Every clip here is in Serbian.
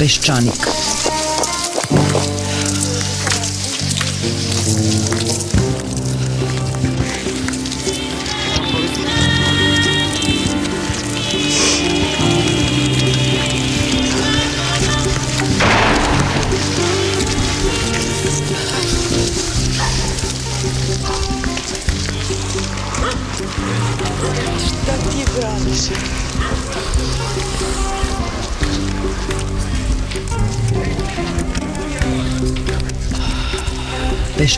Peščanik.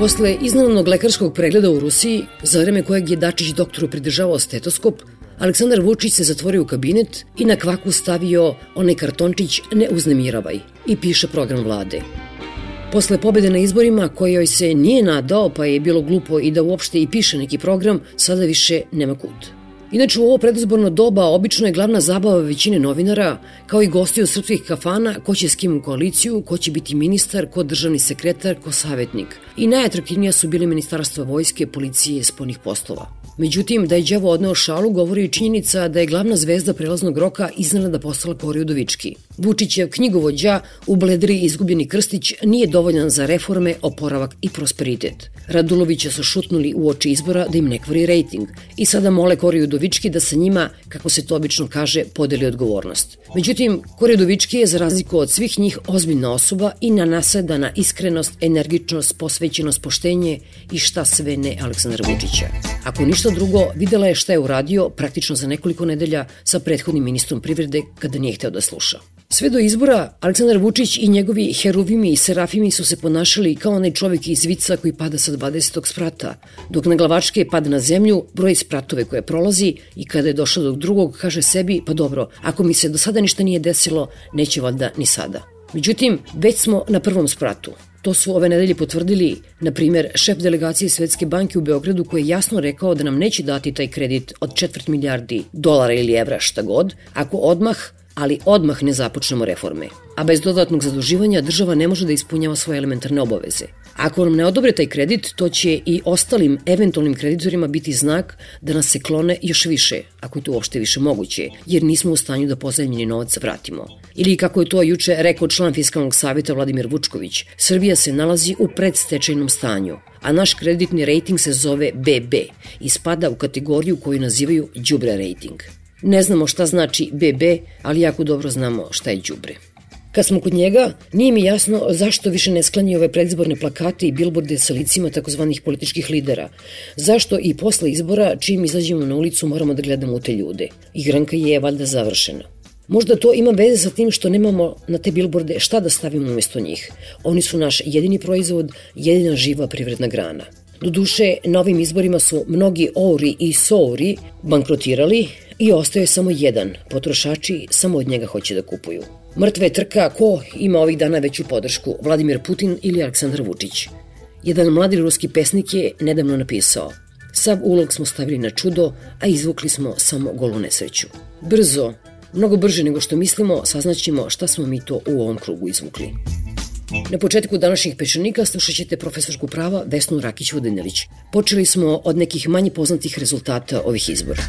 Posle iznenadnog lekarskog pregleda u Rusiji, za vreme kojeg je Dačić doktoru pridržavao stetoskop, Aleksandar Vučić se zatvorio u kabinet i na kvaku stavio onaj kartončić Ne uznemiravaj i piše program vlade. Posle pobede na izborima kojoj se nije nadao pa je bilo glupo i da uopšte i piše neki program, sada više nema kud. Inače, u ovo predizborno doba obično je glavna zabava većine novinara, kao i gostiju srpskih kafana, ko će s kim u koaliciju, ko će biti ministar, ko državni sekretar, ko savjetnik. I najatraktivnija su bili ministarstva vojske, policije, sponih poslova. Međutim, da je Đavo odneo šalu govori i činjenica da je glavna zvezda prelaznog roka iznenada postala Kori Udovički. Vučićev knjigovođa u Bledri izgubljeni krstić nije dovoljan za reforme, oporavak i prosperitet. Radulovića su šutnuli u oči izbora da im ne kvari rejting i sada mole Kori Udovički da sa njima, kako se to obično kaže, podeli odgovornost. Međutim, Kori Udovički je za razliku od svih njih ozbiljna osoba i na naseda na iskrenost, energičnost, posvećenost, poštenje i šta sve ne Aleksandra Vučića. Ako ništa drugo, videla je šta je uradio praktično za nekoliko nedelja sa prethodnim ministrom privrede kada nije hteo da sluša. Sve do izbora, Aleksandar Vučić i njegovi heruvimi i serafimi su se ponašali kao onaj čovek iz vica koji pada sa 20. sprata, dok na glavačke pada na zemlju, broji spratove koje prolazi i kada je došao do drugog kaže sebi, pa dobro, ako mi se do sada ništa nije desilo, neće valjda ni sada. Međutim, već smo na prvom spratu. To su ove nedelje potvrdili, na primer, šef delegacije Svetske banke u Beogradu koji je jasno rekao da nam neće dati taj kredit od četvrt milijardi dolara ili evra šta god, ako odmah ali odmah ne započnemo reforme. A bez dodatnog zaduživanja država ne može da ispunjava svoje elementarne obaveze. Ako nam ne odobre taj kredit, to će i ostalim eventualnim kreditorima biti znak da nas se klone još više, ako je to uopšte više moguće, jer nismo u stanju da pozajemljeni novac vratimo. Ili kako je to juče rekao član Fiskalnog savjeta Vladimir Vučković, Srbija se nalazi u predstečajnom stanju, a naš kreditni rating se zove BB i spada u kategoriju koju nazivaju đubre rating. Ne znamo šta znači BB, ali jako dobro znamo šta je đubre. Kad smo kod njega, nije mi jasno zašto više ne sklanjaju ove predizborne plakate i bilborde sa licima takozvanih političkih lidera. Zašto i posle izbora, čim izađemo na ulicu, moramo da gledamo u te ljude. Igranka je valjda završena. Možda to ima veze sa tim što nemamo na te bilborde šta da stavimo umesto njih. Oni su naš jedini proizvod, jedina živa privredna grana. Doduše, na ovim izborima su mnogi Ouri i Souri bankrotirali i ostaje samo jedan. Potrošači samo od njega hoće da kupuju. Mrtve trka ko ima ovih dana veću podršku, Vladimir Putin ili Aleksandar Vučić. Jedan mladi ruski pesnik je nedavno napisao Sav ulog smo stavili na čudo, a izvukli smo samo golu nesreću. Brzo, mnogo brže nego što mislimo, saznaćemo šta smo mi to u ovom krugu izvukli. Na početku današnjih pečanika slušat ćete profesorsku prava Vesnu Rakić-Vodinelić. Počeli smo od nekih manje poznatih rezultata ovih izbora.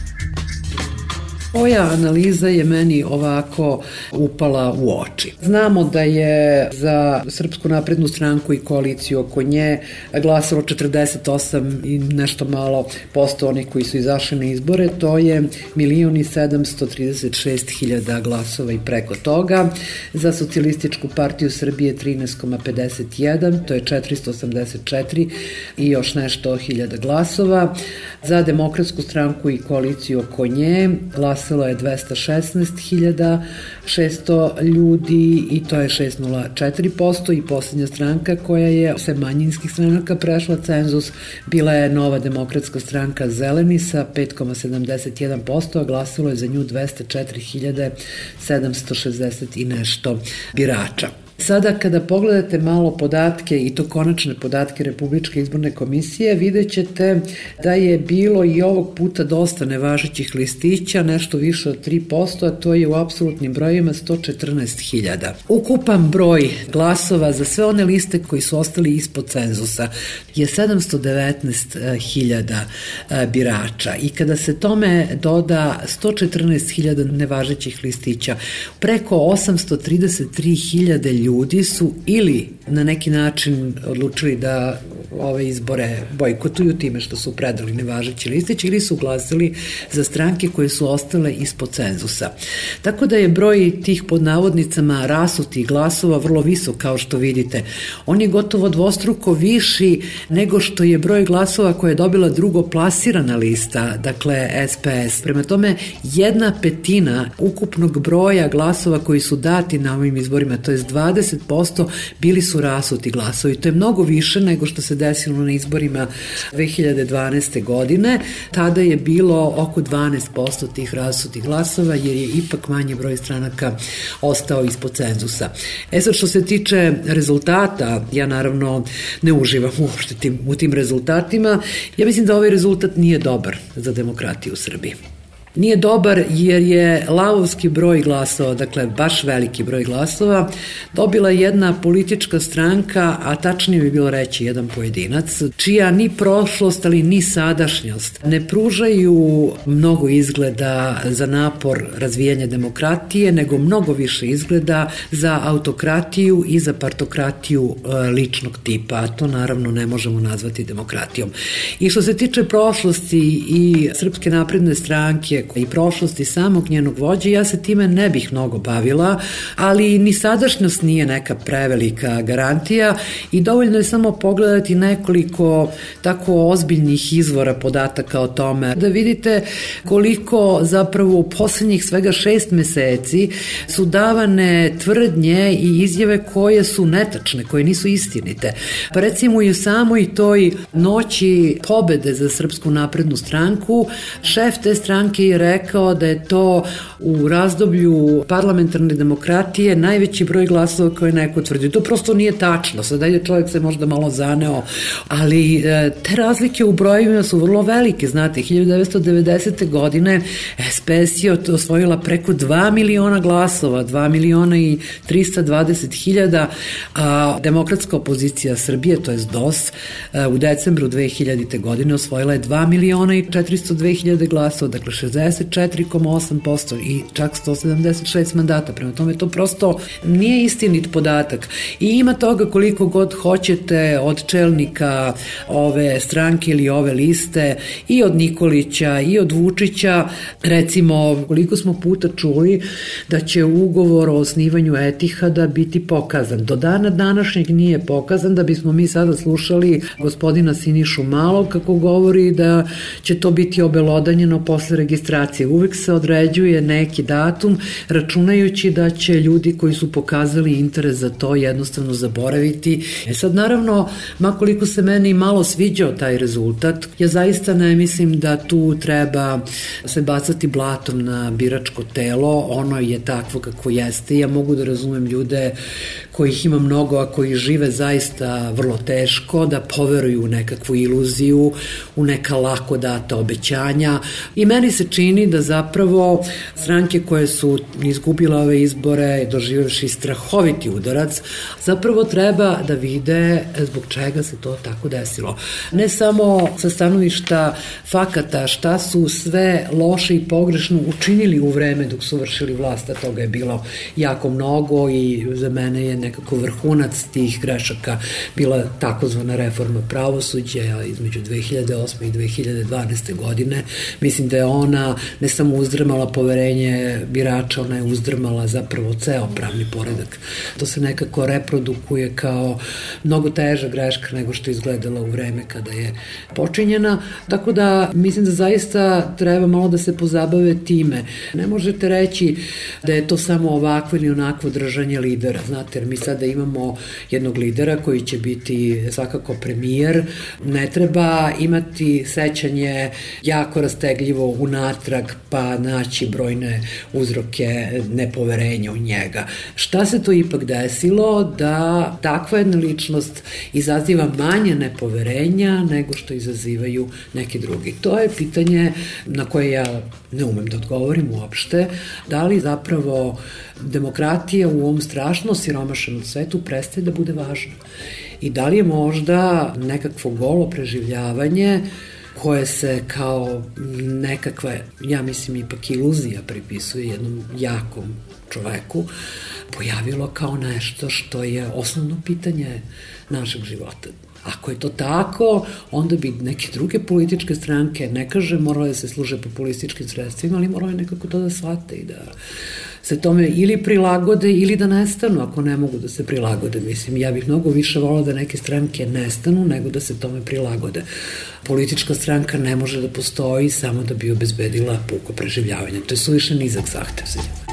Oja analiza je meni ovako upala u oči. Znamo da je za Srpsku naprednu stranku i koaliciju oko nje glasalo 48 i nešto malo posto onih koji su izašli na izbore, to je milion i 736 hiljada glasova i preko toga. Za socijalističku partiju Srbije 13,51, to je 484 i još nešto hiljada glasova. Za demokratsku stranku i koaliciju oko nje glas glasalo je 216.600 ljudi i to je 6,04% i posljednja stranka koja je sve manjinskih stranaka prešla cenzus bila je Nova demokratska stranka Zeleni sa 5,71%, a glasalo je za nju 204.760 i nešto birača. Sada kada pogledate malo podatke i to konačne podatke Republičke izborne komisije, vidjet ćete da je bilo i ovog puta dosta nevažećih listića, nešto više od 3%, a to je u apsolutnim brojima 114.000. Ukupan broj glasova za sve one liste koji su ostali ispod cenzusa je 719.000 e, birača i kada se tome doda 114.000 nevažećih listića, preko 833.000 ljudi su ili na neki način odlučili da ove izbore bojkotuju time što su predali nevažeći listić ili su glasili za stranke koje su ostale ispod cenzusa. Tako da je broj tih pod navodnicama rasutih glasova vrlo visok kao što vidite. On je gotovo dvostruko viši nego što je broj glasova koje je dobila drugo plasirana lista, dakle SPS. Prema tome, jedna petina ukupnog broja glasova koji su dati na ovim izborima, to je 20%, bili su rasuti glasovi. To je mnogo više nego što se desilo na izborima 2012. godine. Tada je bilo oko 12% tih rasutih glasova, jer je ipak manji broj stranaka ostao ispod cenzusa. E sad, što se tiče rezultata, ja naravno ne uživam uopšte tim, u tim rezultatima. Ja mislim da ovaj rezultat nije dobar za demokratiju u Srbiji. Nije dobar jer je lavovski broj glasova, dakle baš veliki broj glasova, dobila jedna politička stranka, a tačnije bi bilo reći jedan pojedinac, čija ni prošlost, ali ni sadašnjost ne pružaju mnogo izgleda za napor razvijanja demokratije, nego mnogo više izgleda za autokratiju i za partokratiju e, ličnog tipa, a to naravno ne možemo nazvati demokratijom. I što se tiče prošlosti i Srpske napredne stranke, i prošlosti samog njenog vođe, ja se time ne bih mnogo bavila, ali ni sadašnjost nije neka prevelika garantija i dovoljno je samo pogledati nekoliko tako ozbiljnih izvora podataka o tome, da vidite koliko zapravo u poslednjih svega šest meseci su davane tvrdnje i izjave koje su netačne, koje nisu istinite. Pa recimo i u samoj toj noći pobede za Srpsku naprednu stranku, šef te stranke je rekao da je to u razdoblju parlamentarne demokratije najveći broj glasova koje neko tvrdi. To prosto nije tačno, sad je čovjek se možda malo zaneo, ali e, te razlike u brojevima su vrlo velike, znate, 1990. godine SPS je osvojila preko 2 miliona glasova, 2 miliona i 320 hiljada, a demokratska opozicija Srbije, to je DOS, e, u decembru 2000. godine osvojila je 2 miliona i 402 hiljade glasova, dakle 64,8% i čak 176 mandata. Prema tome to prosto nije istinit podatak. I ima toga koliko god hoćete od čelnika ove stranke ili ove liste i od Nikolića i od Vučića. Recimo, koliko smo puta čuli da će ugovor o osnivanju Etihada biti pokazan. Do dana današnjeg nije pokazan da bismo mi sada slušali gospodina Sinišu Malog kako govori da će to biti obelodanjeno posle registracije. Uvek se određuje neki datum računajući da će ljudi koji su pokazali interes za to jednostavno zaboraviti. E sad naravno, makoliko se meni malo sviđao taj rezultat, ja zaista ne mislim da tu treba se bacati blatom na biračko telo, ono je takvo kako jeste. Ja mogu da razumem ljude kojih ima mnogo, a koji žive zaista vrlo teško, da poveruju u nekakvu iluziju, u neka lako data obećanja i meni se čini da zapravo stranke koje su izgubile ove izbore, doživjevši strahoviti udarac, zapravo treba da vide zbog čega se to tako desilo. Ne samo sa stanovišta fakata, šta su sve loše i pogrešno učinili u vreme dok su vršili vlast, a toga je bilo jako mnogo i za mene je nekako vrhunac tih grešaka bila takozvana reforma pravosuđa između 2008. i 2012. godine. Mislim da je ona ne samo uzdrmala poverenje birača, ona je uzdrmala zapravo ceo pravni poredak. To se nekako reprodukuje kao mnogo teža greška nego što je izgledala u vreme kada je počinjena, tako da mislim da zaista treba malo da se pozabave time. Ne možete reći da je to samo ovakvo ili onakvo držanje lidera, znate, jer mi sada imamo jednog lidera koji će biti svakako premijer, ne treba imati sećanje jako rastegljivo unad natrag pa naći brojne uzroke nepoverenja u njega. Šta se to ipak desilo da takva jedna ličnost izaziva manje nepoverenja nego što izazivaju neki drugi? To je pitanje na koje ja ne umem da odgovorim uopšte. Da li zapravo demokratija u ovom strašno siromašenom svetu prestaje da bude važna? I da li je možda nekakvo golo preživljavanje koje se kao nekakva, ja mislim, ipak iluzija pripisuje jednom jakom čoveku, pojavilo kao nešto što je osnovno pitanje našeg života. Ako je to tako, onda bi neke druge političke stranke, ne kaže morale da se služe populističkim sredstvima, ali morale nekako to da shvate i da se tome ili prilagode ili da nestanu ako ne mogu da se prilagode. Mislim, ja bih mnogo više volao da neke stranke nestanu nego da se tome prilagode. Politička stranka ne može da postoji samo da bi obezbedila puko preživljavanje. To je suviše nizak zahtev za nju.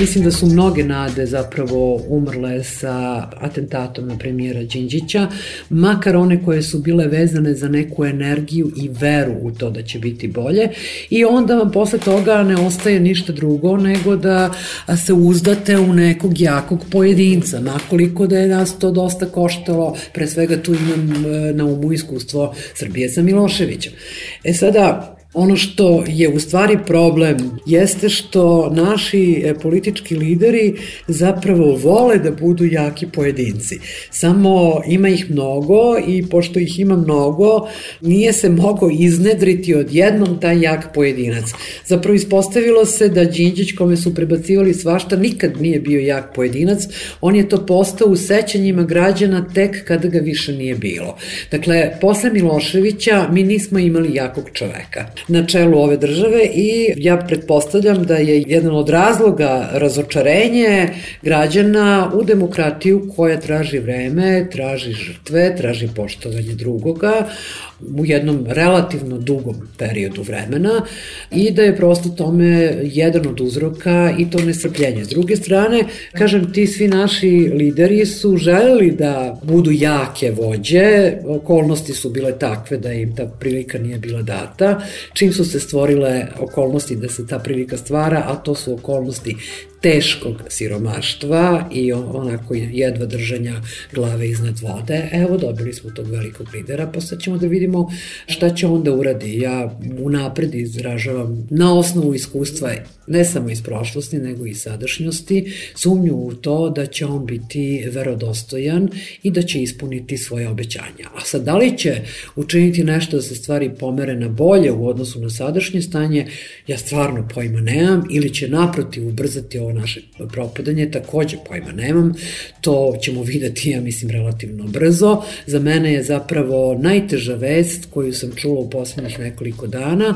Mislim da su mnoge nade zapravo umrle sa atentatom na premijera Đinđića, makar one koje su bile vezane za neku energiju i veru u to da će biti bolje i onda vam posle toga ne ostaje ništa drugo nego da se uzdate u nekog jakog pojedinca, nakoliko da je nas to dosta koštalo, pre svega tu imam e, na umu iskustvo Srbije sa Miloševićem. E sada, Ono što je u stvari problem jeste što naši e, politički lideri zapravo vole da budu jaki pojedinci. Samo ima ih mnogo i pošto ih ima mnogo, nije se mogo iznedriti odjednom taj jak pojedinac. Zapravo ispostavilo se da Đinđić kome su prebacivali svašta nikad nije bio jak pojedinac, on je to postao u sećanjima građana tek kada ga više nije bilo. Dakle, posle Miloševića mi nismo imali jakog čoveka na čelu ove države i ja pretpostavljam da je jedan od razloga razočarenje građana u demokratiju koja traži vreme, traži žrtve, traži poštovanje drugoga, u jednom relativno dugom periodu vremena i da je prosto tome jedan od uzroka i to nestrpljenje. S druge strane, kažem, ti svi naši lideri su želeli da budu jake vođe, okolnosti su bile takve da im ta prilika nije bila data, čim su se stvorile okolnosti da se ta prilika stvara, a to su okolnosti teškog siromaštva i onako jedva držanja glave iznad vode. Evo, dobili smo tog velikog lidera, pa sad ćemo da vidimo šta će onda uradi. Ja unapred izražavam na osnovu iskustva, ne samo iz prošlosti, nego i sadašnjosti, sumnju u to da će on biti verodostojan i da će ispuniti svoje obećanja. A sad, da li će učiniti nešto da se stvari pomere na bolje u odnosu na sadašnje stanje, ja stvarno pojma nemam, ili će naprotiv ubrzati ovo naše propadanje, takođe pojma nemam, to ćemo videti, ja mislim, relativno brzo. Za mene je zapravo najteža vest koju sam čula u poslednjih nekoliko dana,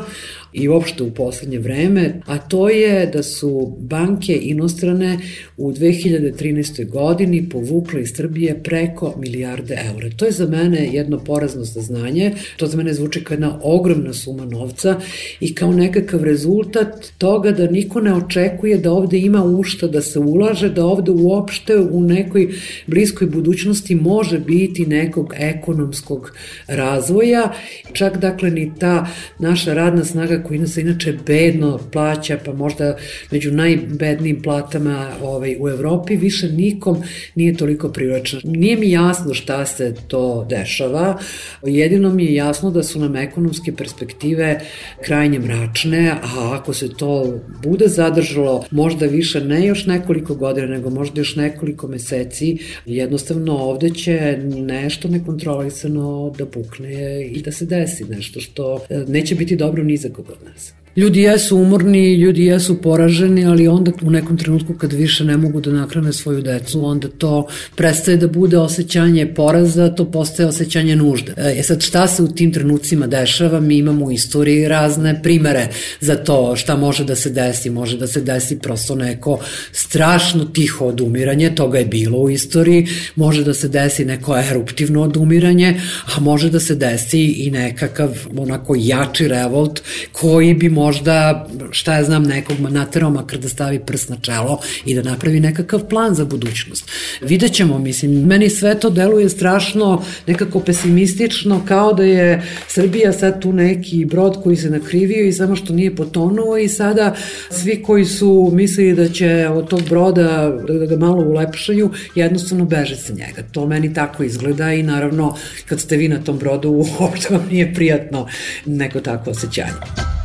i uopšte u poslednje vreme, a to je da su banke inostrane u 2013. godini povukle iz Srbije preko milijarde eura. To je za mene jedno porazno saznanje, to za mene zvuči kao jedna ogromna suma novca i kao nekakav rezultat toga da niko ne očekuje da ovde ima ušta da se ulaže, da ovde uopšte u nekoj bliskoj budućnosti može biti nekog ekonomskog razvoja, čak dakle ni ta naša radna snaga koji nas inače bedno plaća, pa možda među najbednijim platama ovaj, u Evropi, više nikom nije toliko privlačna. Nije mi jasno šta se to dešava, jedino mi je jasno da su nam ekonomske perspektive krajnje mračne, a ako se to bude zadržalo, možda više ne još nekoliko godina, nego možda još nekoliko meseci, jednostavno ovde će nešto nekontrolisano da pukne i da se desi nešto što e, neće biti dobro ni za od nas. Ljudi jesu umorni, ljudi jesu poraženi, ali onda u nekom trenutku kad više ne mogu da nakrane svoju decu, onda to prestaje da bude osjećanje poraza, to postaje osjećanje nužde. E sad šta se u tim trenucima dešava? Mi imamo u istoriji razne primere za to šta može da se desi. Može da se desi prosto neko strašno tiho odumiranje, toga je bilo u istoriji, može da se desi neko eruptivno odumiranje, a može da se desi i nekakav onako jači revolt koji bi možda možda, šta ja znam, nekog naterao makar da stavi prst na čelo i da napravi nekakav plan za budućnost. Vidjet ćemo, mislim, meni sve to deluje strašno nekako pesimistično, kao da je Srbija sad tu neki brod koji se nakrivio i samo što nije potonuo i sada svi koji su mislili da će od tog broda da ga malo ulepšaju, jednostavno beže sa njega. To meni tako izgleda i naravno kad ste vi na tom brodu uopšte vam nije prijatno neko tako osjećanje.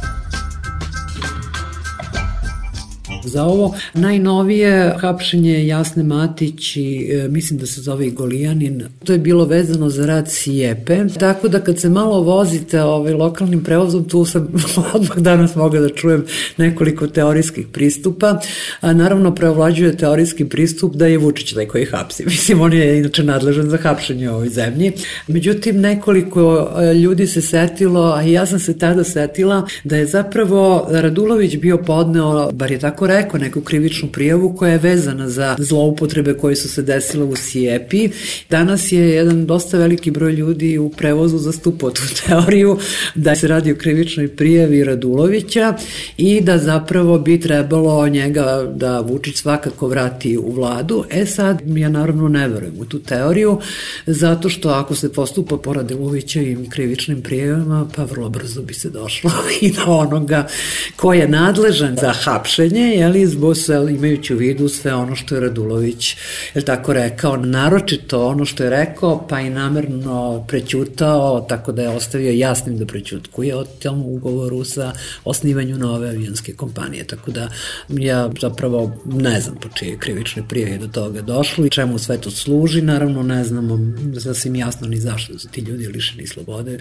Za ovo najnovije hapšenje Jasne Matić i e, mislim da se zove i Golijanin, to je bilo vezano za rad Sijepe, tako da kad se malo vozite ovaj, lokalnim prevozom, tu sam odmah danas mogla da čujem nekoliko teorijskih pristupa, a naravno preovlađuje teorijski pristup da je Vučić taj koji hapsi. Mislim, on je inače nadležan za hapšenje u ovoj zemlji. Međutim, nekoliko e, ljudi se setilo, a ja sam se tada setila, da je zapravo Radulović bio podneo, bar je tako rekao, neku krivičnu prijavu koja je vezana za zloupotrebe koje su se desile u Sijepi. Danas je jedan dosta veliki broj ljudi u prevozu zastupao tu teoriju da se radi o krivičnoj prijavi Radulovića i da zapravo bi trebalo njega da Vučić svakako vrati u vladu. E sad, ja naravno ne verujem u tu teoriju, zato što ako se postupa po Radulovića i krivičnim prijavama, pa vrlo brzo bi se došlo i do onoga ko je nadležan za hapšenje, jeli, zbog imajući u vidu sve ono što je Radulović, je tako rekao, naročito ono što je rekao, pa i namerno prećutao, tako da je ostavio jasnim da prećutkuje o tom ugovoru sa osnivanju nove avijanske kompanije, tako da ja zapravo ne znam po čije krivične prijeve do toga došlo i čemu sve to služi, naravno ne znamo sasvim jasno ni zašto su ti ljudi lišeni slobode,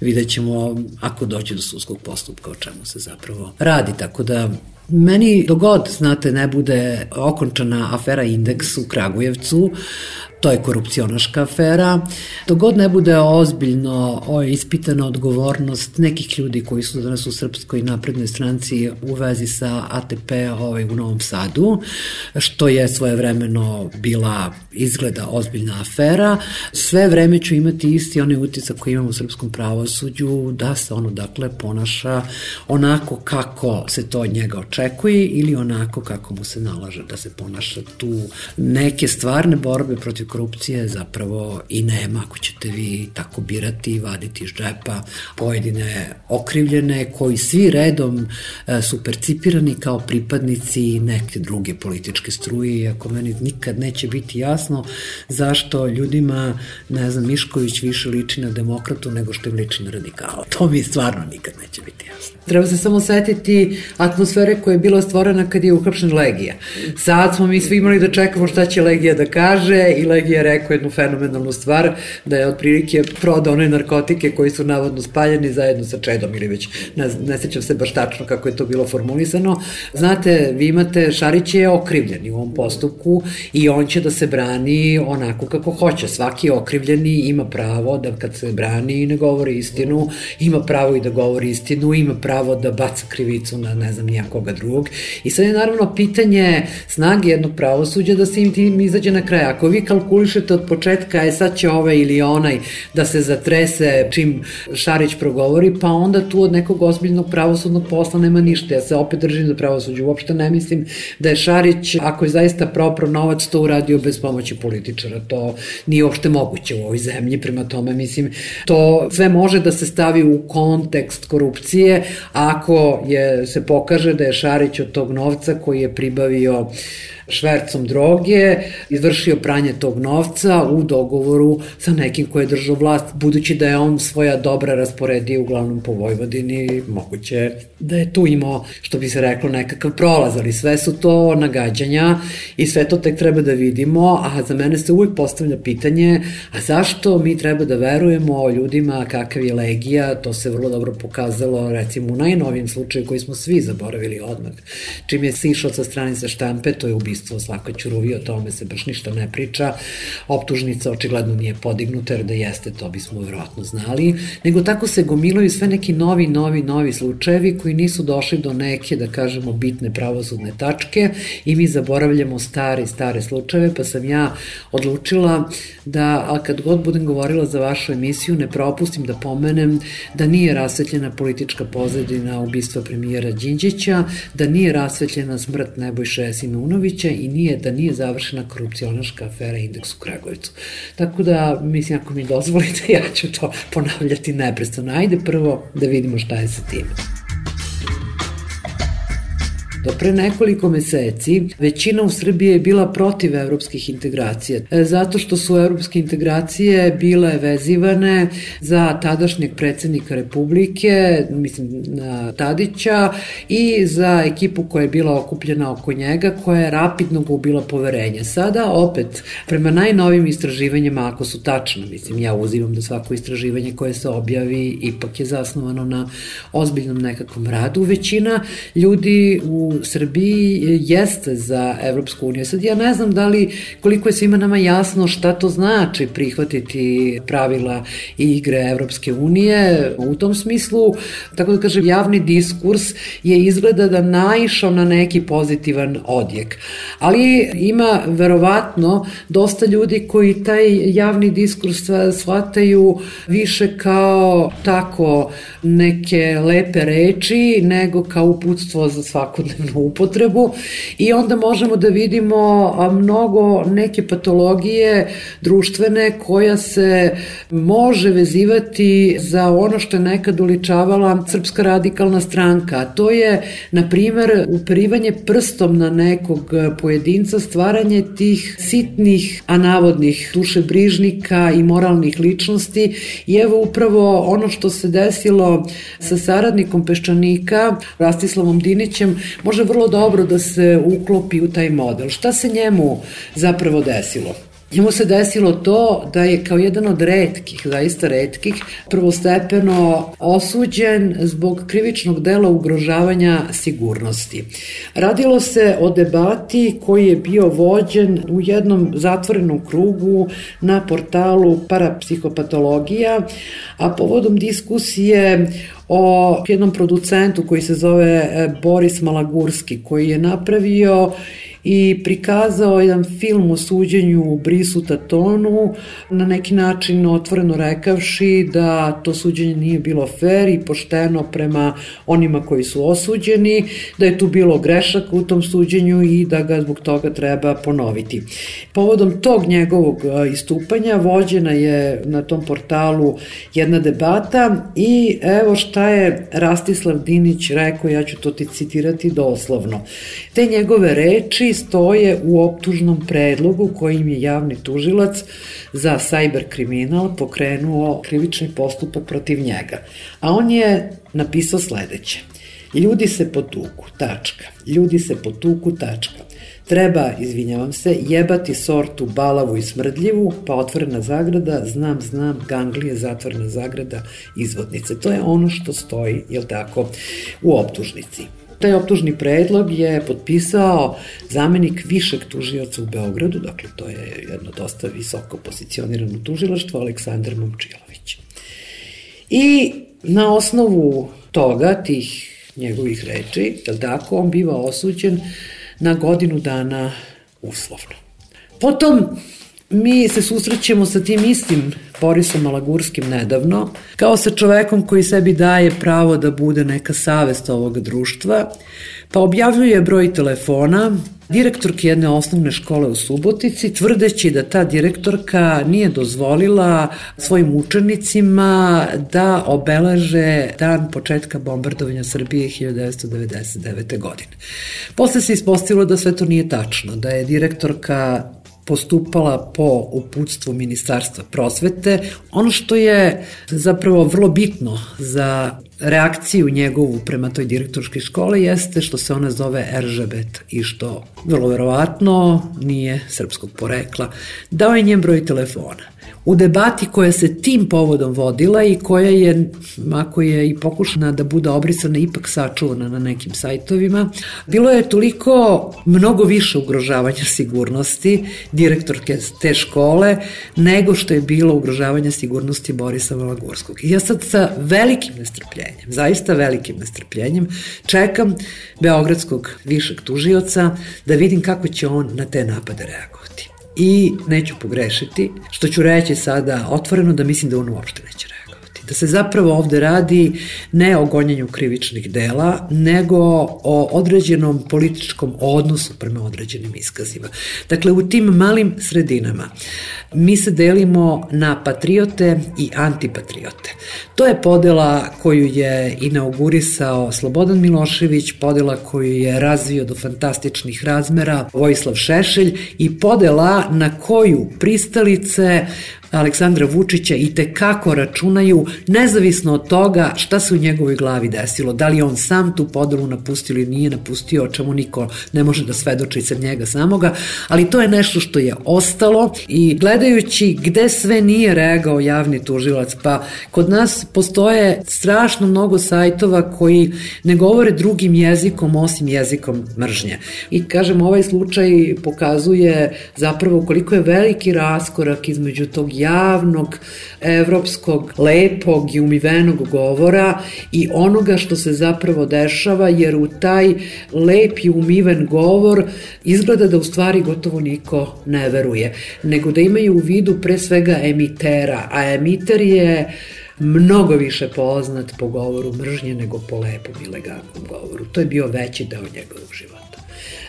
vidjet ćemo ako dođe do sudskog postupka o čemu se zapravo radi, tako da Meni dogod, znate, ne bude okončana afera Indeks u Kragujevcu, to je korupcionaška afera. Dogod ne bude ozbiljno ispitana odgovornost nekih ljudi koji su danas u Srpskoj naprednoj stranci u vezi sa ATP ovaj, u Novom Sadu, što je svojevremeno bila izgleda ozbiljna afera, sve vreme ću imati isti onaj utisak koji imam u srpskom pravosuđu, da se ono dakle ponaša onako kako se to od njega očekuje ili onako kako mu se nalaže da se ponaša tu neke stvarne borbe protiv korupcije zapravo i nema ako ćete vi tako birati i vaditi iz džepa pojedine okrivljene koji svi redom e, su percipirani kao pripadnici neke druge političke struje iako meni nikad neće biti jasno zašto ljudima, ne znam, Mišković više liči na demokratu nego što im liči na radikala. To mi stvarno nikad neće biti jasno. Treba se samo setiti atmosfere koja je bila stvorena kad je uhapšen Legija. Sad smo mi svi imali da čekamo šta će Legija da kaže i Legija je rekao jednu fenomenalnu stvar, da je otprilike prodao one narkotike koji su navodno spaljeni zajedno sa Čedom ili već, ne, ne sećam se baš tačno kako je to bilo formulisano. Znate, vi imate, Šarić je okrivljen u ovom postupku i on će da se brani onako kako hoće. Svaki okrivljeni ima pravo da kad se brani ne govori istinu, ima pravo i da govori istinu, ima pravo da baca krivicu na ne znam nijakoga drugog. I sad je naravno pitanje snage jednog pravosuđa da se im tim izađe na kraj. Ako vi kalkulišete od početka, je sad će ovaj ili onaj da se zatrese čim Šarić progovori, pa onda tu od nekog ozbiljnog pravosudnog posla nema ništa. Ja se opet držim za pravosuđe. Uopšte ne mislim da je Šarić, ako je zaista propro novac, to uradio bez pomoći političara. To nije uopšte moguće u ovoj zemlji. Prema tome, mislim, to sve može da se stavi u kontekst korupcije ako je, se pokaže da je Šarić od tog novca koji je pribavio švercom droge, izvršio pranje tog novca u dogovoru sa nekim ko je držao vlast, budući da je on svoja dobra rasporedio uglavnom po Vojvodini, moguće da je tu imao, što bi se reklo, nekakav prolaz, ali sve su to nagađanja i sve to tek treba da vidimo, a za mene se uvijek postavlja pitanje, a zašto mi treba da verujemo ljudima kakav je Legija, to se vrlo dobro pokazalo recimo u najnovijem slučaju koji smo svi zaboravili odmah. Čim je sišao sa stranice štampe, to je ubistvo ubistvo, svaka ćuruvi, o tome se baš ništa ne priča, optužnica očigledno nije podignuta, jer da jeste, to bismo vjerojatno znali, nego tako se gomilaju sve neki novi, novi, novi slučajevi koji nisu došli do neke, da kažemo, bitne pravosudne tačke i mi zaboravljamo stare, stare slučajeve, pa sam ja odlučila da, a kad god budem govorila za vašu emisiju, ne propustim da pomenem da nije rasvetljena politička pozadina ubistva premijera Đinđića, da nije rasvetljena smrt Nebojša Simunovića i nije, da nije završena korupcionaška afera Indeks u Kragovicu. Tako da, mislim, ako mi dozvolite, ja ću to ponavljati neprestano. Ajde prvo da vidimo šta je sa tim. Do pre nekoliko meseci većina u Srbiji je bila protiv evropskih integracija, e, zato što su evropske integracije bile vezivane za tadašnjeg predsednika Republike, mislim Tadića, i za ekipu koja je bila okupljena oko njega, koja je rapidno gubila poverenje. Sada, opet, prema najnovim istraživanjima, ako su tačno, mislim, ja uzimam da svako istraživanje koje se objavi ipak je zasnovano na ozbiljnom nekakvom radu, većina ljudi u Srbiji jeste za Evropsku uniju. Sad ja ne znam da li koliko je svima nama jasno šta to znači prihvatiti pravila i igre Evropske unije u tom smislu, tako da kažem, javni diskurs je izgleda da naišao na neki pozitivan odjek. Ali ima verovatno dosta ljudi koji taj javni diskurs shvataju više kao tako neke lepe reči nego kao uputstvo za svakodnevno upotrebu i onda možemo da vidimo mnogo neke patologije društvene koja se može vezivati za ono što je nekad uličavala Srpska radikalna stranka. A to je, na primer, uperivanje prstom na nekog pojedinca, stvaranje tih sitnih, a navodnih dušebrižnika i moralnih ličnosti i evo upravo ono što se desilo sa saradnikom Peščanika, Rastislavom Dinićem, može vrlo dobro da se uklopi u taj model. Šta se njemu zapravo desilo? Njemu se desilo to da je kao jedan od redkih, zaista redkih, prvostepeno osuđen zbog krivičnog dela ugrožavanja sigurnosti. Radilo se o debati koji je bio vođen u jednom zatvorenom krugu na portalu parapsihopatologija, a povodom diskusije o jednom producentu koji se zove e, Boris Malagurski, koji je napravio i prikazao jedan film o suđenju u Brisu Tatonu, na neki način otvoreno rekavši da to suđenje nije bilo fair i pošteno prema onima koji su osuđeni, da je tu bilo grešaka u tom suđenju i da ga zbog toga treba ponoviti. Povodom tog njegovog istupanja vođena je na tom portalu jedna debata i evo šta je Rastislav Dinić rekao, ja ću to ti citirati doslovno. Te njegove reči stoje u optužnom predlogu kojim je javni tužilac za sajber kriminal pokrenuo krivični postupak protiv njega. A on je napisao sledeće. Ljudi se potuku, tačka. Ljudi se potuku, tačka. Treba, izvinjavam se, jebati sortu balavu i smrdljivu, pa otvorena zagrada, znam, znam, ganglije, zatvorena zagrada, izvodnice. To je ono što stoji, jel tako, u optužnici. Taj optužni predlog je potpisao zamenik višeg tužioca u Beogradu, dakle to je jedno dosta visoko pozicionirano tužilaštvo, Aleksandar Momčilović. I na osnovu toga, tih njegovih reči, je tako, on biva osuđen na godinu dana uslovno. Potom mi se susrećemo sa tim istim Borisom Malagurskim nedavno, kao sa čovekom koji sebi daje pravo da bude neka savest ovog društva, pa objavljuje broj telefona direktorke jedne osnovne škole u Subotici, tvrdeći da ta direktorka nije dozvolila svojim učenicima da obelaže dan početka bombardovanja Srbije 1999. godine. Posle se ispostavilo da sve to nije tačno, da je direktorka postupala po uputstvu Ministarstva prosvete. Ono što je zapravo vrlo bitno za reakciju njegovu prema toj direktorskoj škole jeste što se ona zove Eržebet i što vrlo verovatno nije srpskog porekla. Dao je njen broj telefona. U debati koja se tim povodom vodila i koja je, ako je i pokušana da bude obrisana, ipak sačuvana na nekim sajtovima, bilo je toliko mnogo više ugrožavanja sigurnosti direktorke te škole nego što je bilo ugrožavanja sigurnosti Borisa Valagurskog. I ja sad sa velikim nestrpljenjem, zaista velikim nestrpljenjem, čekam Beogradskog višeg tužioca da vidim kako će on na te napade reagovati i neću pogrešiti, što ću reći sada otvoreno da mislim da on uopšte neće. Da se zapravo ovde radi ne o gonjenju krivičnih dela, nego o određenom političkom odnosu prema određenim iskazima. Dakle, u tim malim sredinama mi se delimo na patriote i antipatriote. To je podela koju je inaugurisao Slobodan Milošević, podela koju je razvio do fantastičnih razmera Vojislav Šešelj i podela na koju pristalice Aleksandra Vučića i te kako računaju, nezavisno od toga šta se u njegovoj glavi desilo, da li on sam tu podelu napustio ili nije napustio, o čemu niko ne može da svedoči sa njega samoga, ali to je nešto što je ostalo i gledajući gde sve nije reagao javni tužilac, pa kod nas postoje strašno mnogo sajtova koji ne govore drugim jezikom osim jezikom mržnje. I kažem, ovaj slučaj pokazuje zapravo koliko je veliki raskorak između tog javnog, evropskog, lepog i umivenog govora i onoga što se zapravo dešava, jer u taj lep i umiven govor izgleda da u stvari gotovo niko ne veruje, nego da imaju u vidu pre svega emitera, a emiter je mnogo više poznat po govoru mržnje nego po lepom i elegantnom govoru. To je bio veći deo njegovog života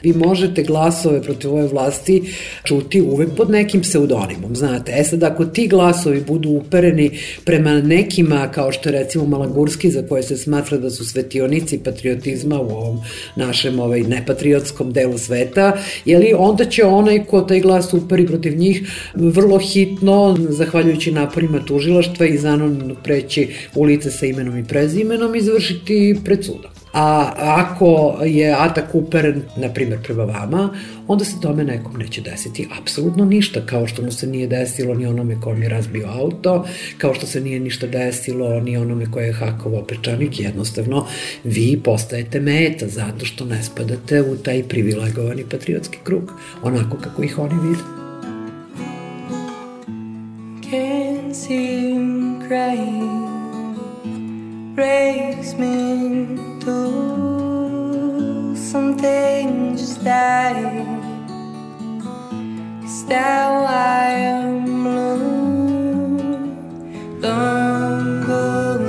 vi možete glasove protiv ove vlasti čuti uvek pod nekim pseudonimom, znate. E sad, ako ti glasovi budu upereni prema nekima, kao što je recimo Malagurski, za koje se smatra da su svetionici patriotizma u ovom našem ovaj, nepatriotskom delu sveta, jeli, onda će onaj ko taj glas uperi protiv njih vrlo hitno, zahvaljujući naporima tužilaštva i zanonimno preći u lice sa imenom i prezimenom i završiti pred sudom. A ako je atak uperen, na primjer, prema vama, onda se tome nekom neće desiti apsolutno ništa, kao što mu se nije desilo ni onome kom je razbio auto, kao što se nije ništa desilo ni onome koje je hakovao pečanik, jednostavno vi postajete meta zato što ne spadate u taj privilegovani patriotski krug, onako kako ih oni vide. Can't see crying. Breaks me do something just die. Is that why I'm blue? Don't go.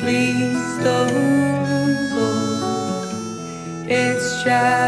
Please don't go. It's try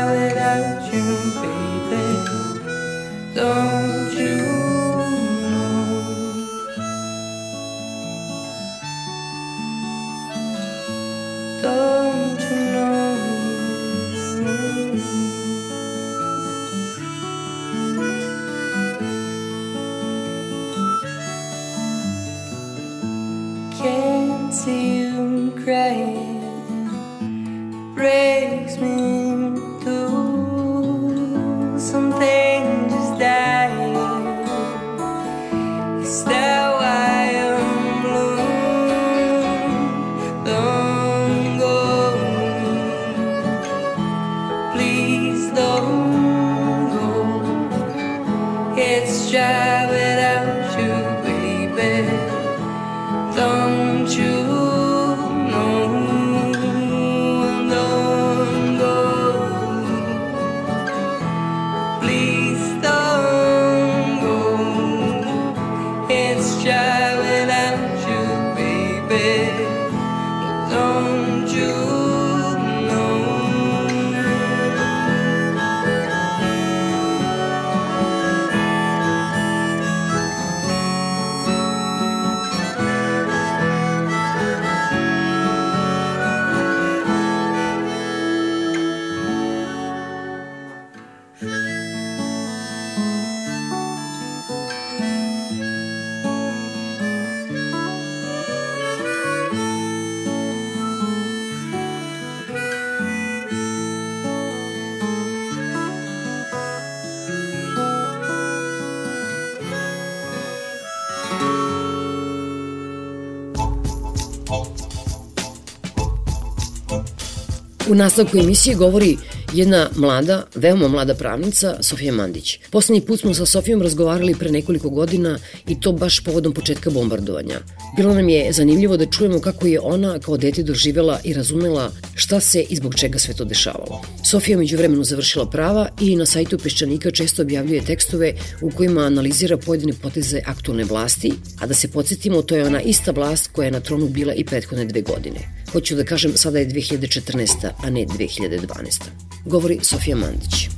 Nastavku emisije govori jedna mlada, veoma mlada pravnica, Sofija Mandić. Poslednji put smo sa Sofijom razgovarali pre nekoliko godina i to baš povodom početka bombardovanja. Bilo nam je zanimljivo da čujemo kako je ona kao dete doživela i razumela šta se i zbog čega sve to dešavalo. Sofija među vremenu završila prava i na sajtu Peščanika često objavljuje tekstove u kojima analizira pojedine poteze aktualne vlasti, a da se podsjetimo, to je ona ista vlast koja je na tronu bila i prethodne dve godine. Hoću da kažem, sada je 2014. a ne 2012. Govori Sofija Mandić.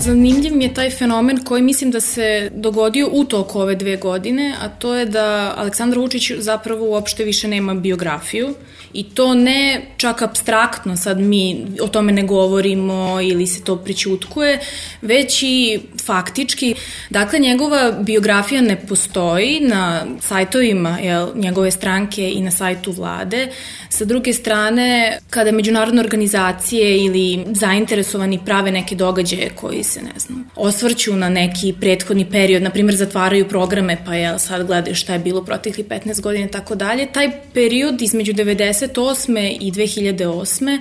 Zanimljiv mi je taj fenomen koji mislim da se dogodio u toku ove dve godine, a to je da Aleksandar Vučić zapravo uopšte više nema biografiju i to ne čak abstraktno, sad mi o tome ne govorimo ili se to pričutkuje, već i faktički. Dakle, njegova biografija ne postoji na sajtovima jel, njegove stranke i na sajtu vlade. Sa druge strane, kada međunarodne organizacije ili zainteresovani prave neke događaje koji se, ne znam, osvrću na neki prethodni period, na primjer zatvaraju programe, pa jel, sad gledaju šta je bilo protekli 15 godina i tako dalje, taj period između 98. i 2008.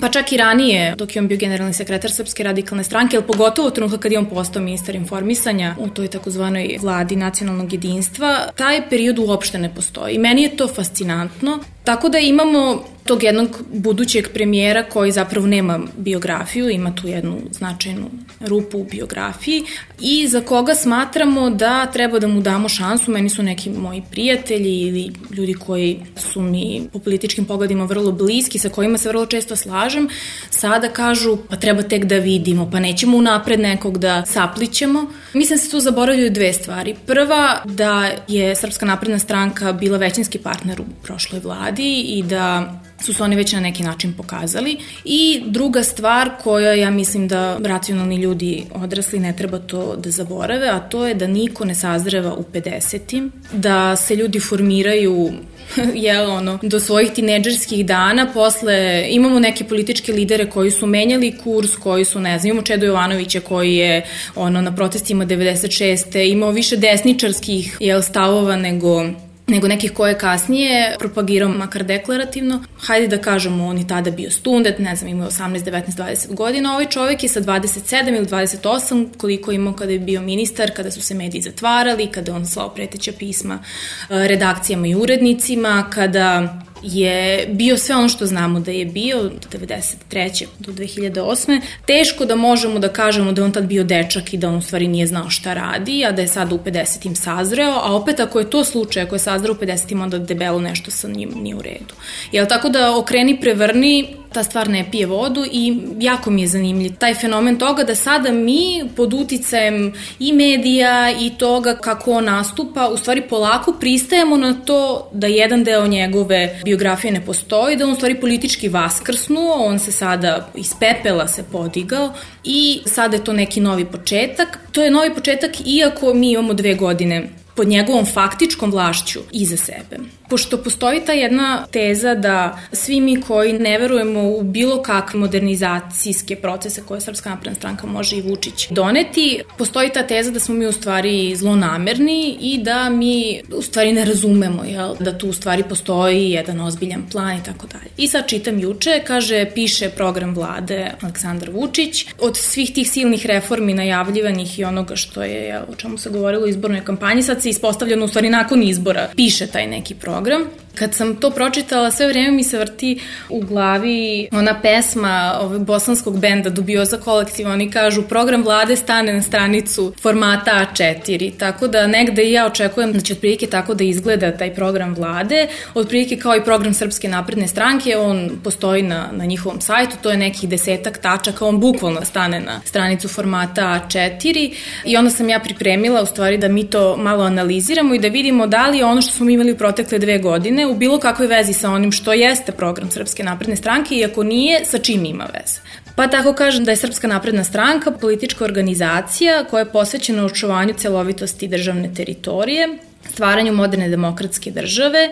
pa čak i ranije, dok je on bio generalni sekretar Srpske radikalne stranke, ali pogotovo trenutka kad je on postao ministar informisanja u toj takozvanoj vladi nacionalnog jedinstva, taj period uopšte ne postoji. Meni je to fascinantno. Tako da imamo tog jednog budućeg premijera koji zapravo nema biografiju, ima tu jednu značajnu rupu u biografiji i za koga smatramo da treba da mu damo šansu. Meni su neki moji prijatelji ili ljudi koji su mi po političkim pogledima vrlo bliski, sa kojima se vrlo često slažem, sada kažu pa treba tek da vidimo, pa nećemo unapred nekog da saplićemo. Mislim da se tu zaboravljaju dve stvari. Prva, da je Srpska napredna stranka bila većinski partner u prošloj vladi i da su se oni već na neki način pokazali. I druga stvar koja ja mislim da racionalni ljudi odrasli ne treba to da zaborave, a to je da niko ne sazreva u 50-im, da se ljudi formiraju jel, ono, do svojih tineđerskih dana, posle imamo neke političke lidere koji su menjali kurs, koji su, ne znam, imamo Čedo Jovanovića koji je ono, na protestima 96. imao više desničarskih jel, stavova nego nego nekih koje kasnije propagirao makar deklarativno. Hajde da kažemo, on je tada bio student, ne znam, imao 18, 19, 20 godina. Ovaj čovek je sa 27 ili 28, koliko imao kada je bio ministar, kada su se mediji zatvarali, kada on slao preteća pisma eh, redakcijama i urednicima, kada je bio sve ono što znamo da je bio od 93. do 2008. Teško da možemo da kažemo da on tad bio dečak i da on u stvari nije znao šta radi, a da je sad u 50. im sazreo, a opet ako je to slučaj, ako je sazreo u 50. im onda debelo nešto sa njim nije u redu. Jel tako da okreni prevrni, ta stvar ne pije vodu i jako mi je zanimljiv taj fenomen toga da sada mi pod uticajem i medija i toga kako on nastupa, u stvari polako pristajemo na to da jedan deo njegove biografije ne postoji, da on u stvari politički vaskrsnuo, on se sada iz pepela se podigao i sada je to neki novi početak. To je novi početak iako mi imamo dve godine pod njegovom faktičkom vlašću iza sebe. Pošto postoji ta jedna teza da svi mi koji ne verujemo u bilo kakve modernizacijske procese koje Srpska napredna stranka može i Vučić doneti, postoji ta teza da smo mi u stvari zlonamerni i da mi u stvari ne razumemo jel, da tu u stvari postoji jedan ozbiljan plan i tako dalje. I sad čitam juče, kaže, piše program vlade Aleksandar Vučić. Od svih tih silnih reformi najavljivanih i onoga što je, jel, o čemu se govorilo u izbornoj kampanji, sad se ispostavljeno u stvari nakon izbora piše taj neki program. Kad sam to pročitala, sve vreme mi se vrti u glavi ona pesma ovog bosanskog benda Dubioza kolektiva, oni kažu program vlade stane na stranicu formata A4, tako da negde i ja očekujem da će otprilike tako da izgleda taj program vlade, otprilike kao i program Srpske napredne stranke, on postoji na, na njihovom sajtu, to je nekih desetak tačaka, on bukvalno stane na stranicu formata A4 i onda sam ja pripremila u stvari da mi to malo analiziramo i da vidimo da li je ono što smo imali u protekle dve godine u bilo kakvoj vezi sa onim što jeste program Srpske napredne stranke i ako nije, sa čim ima veze. Pa tako kažem da je Srpska napredna stranka politička organizacija koja je posvećena očuvanju celovitosti državne teritorije, stvaranju moderne demokratske države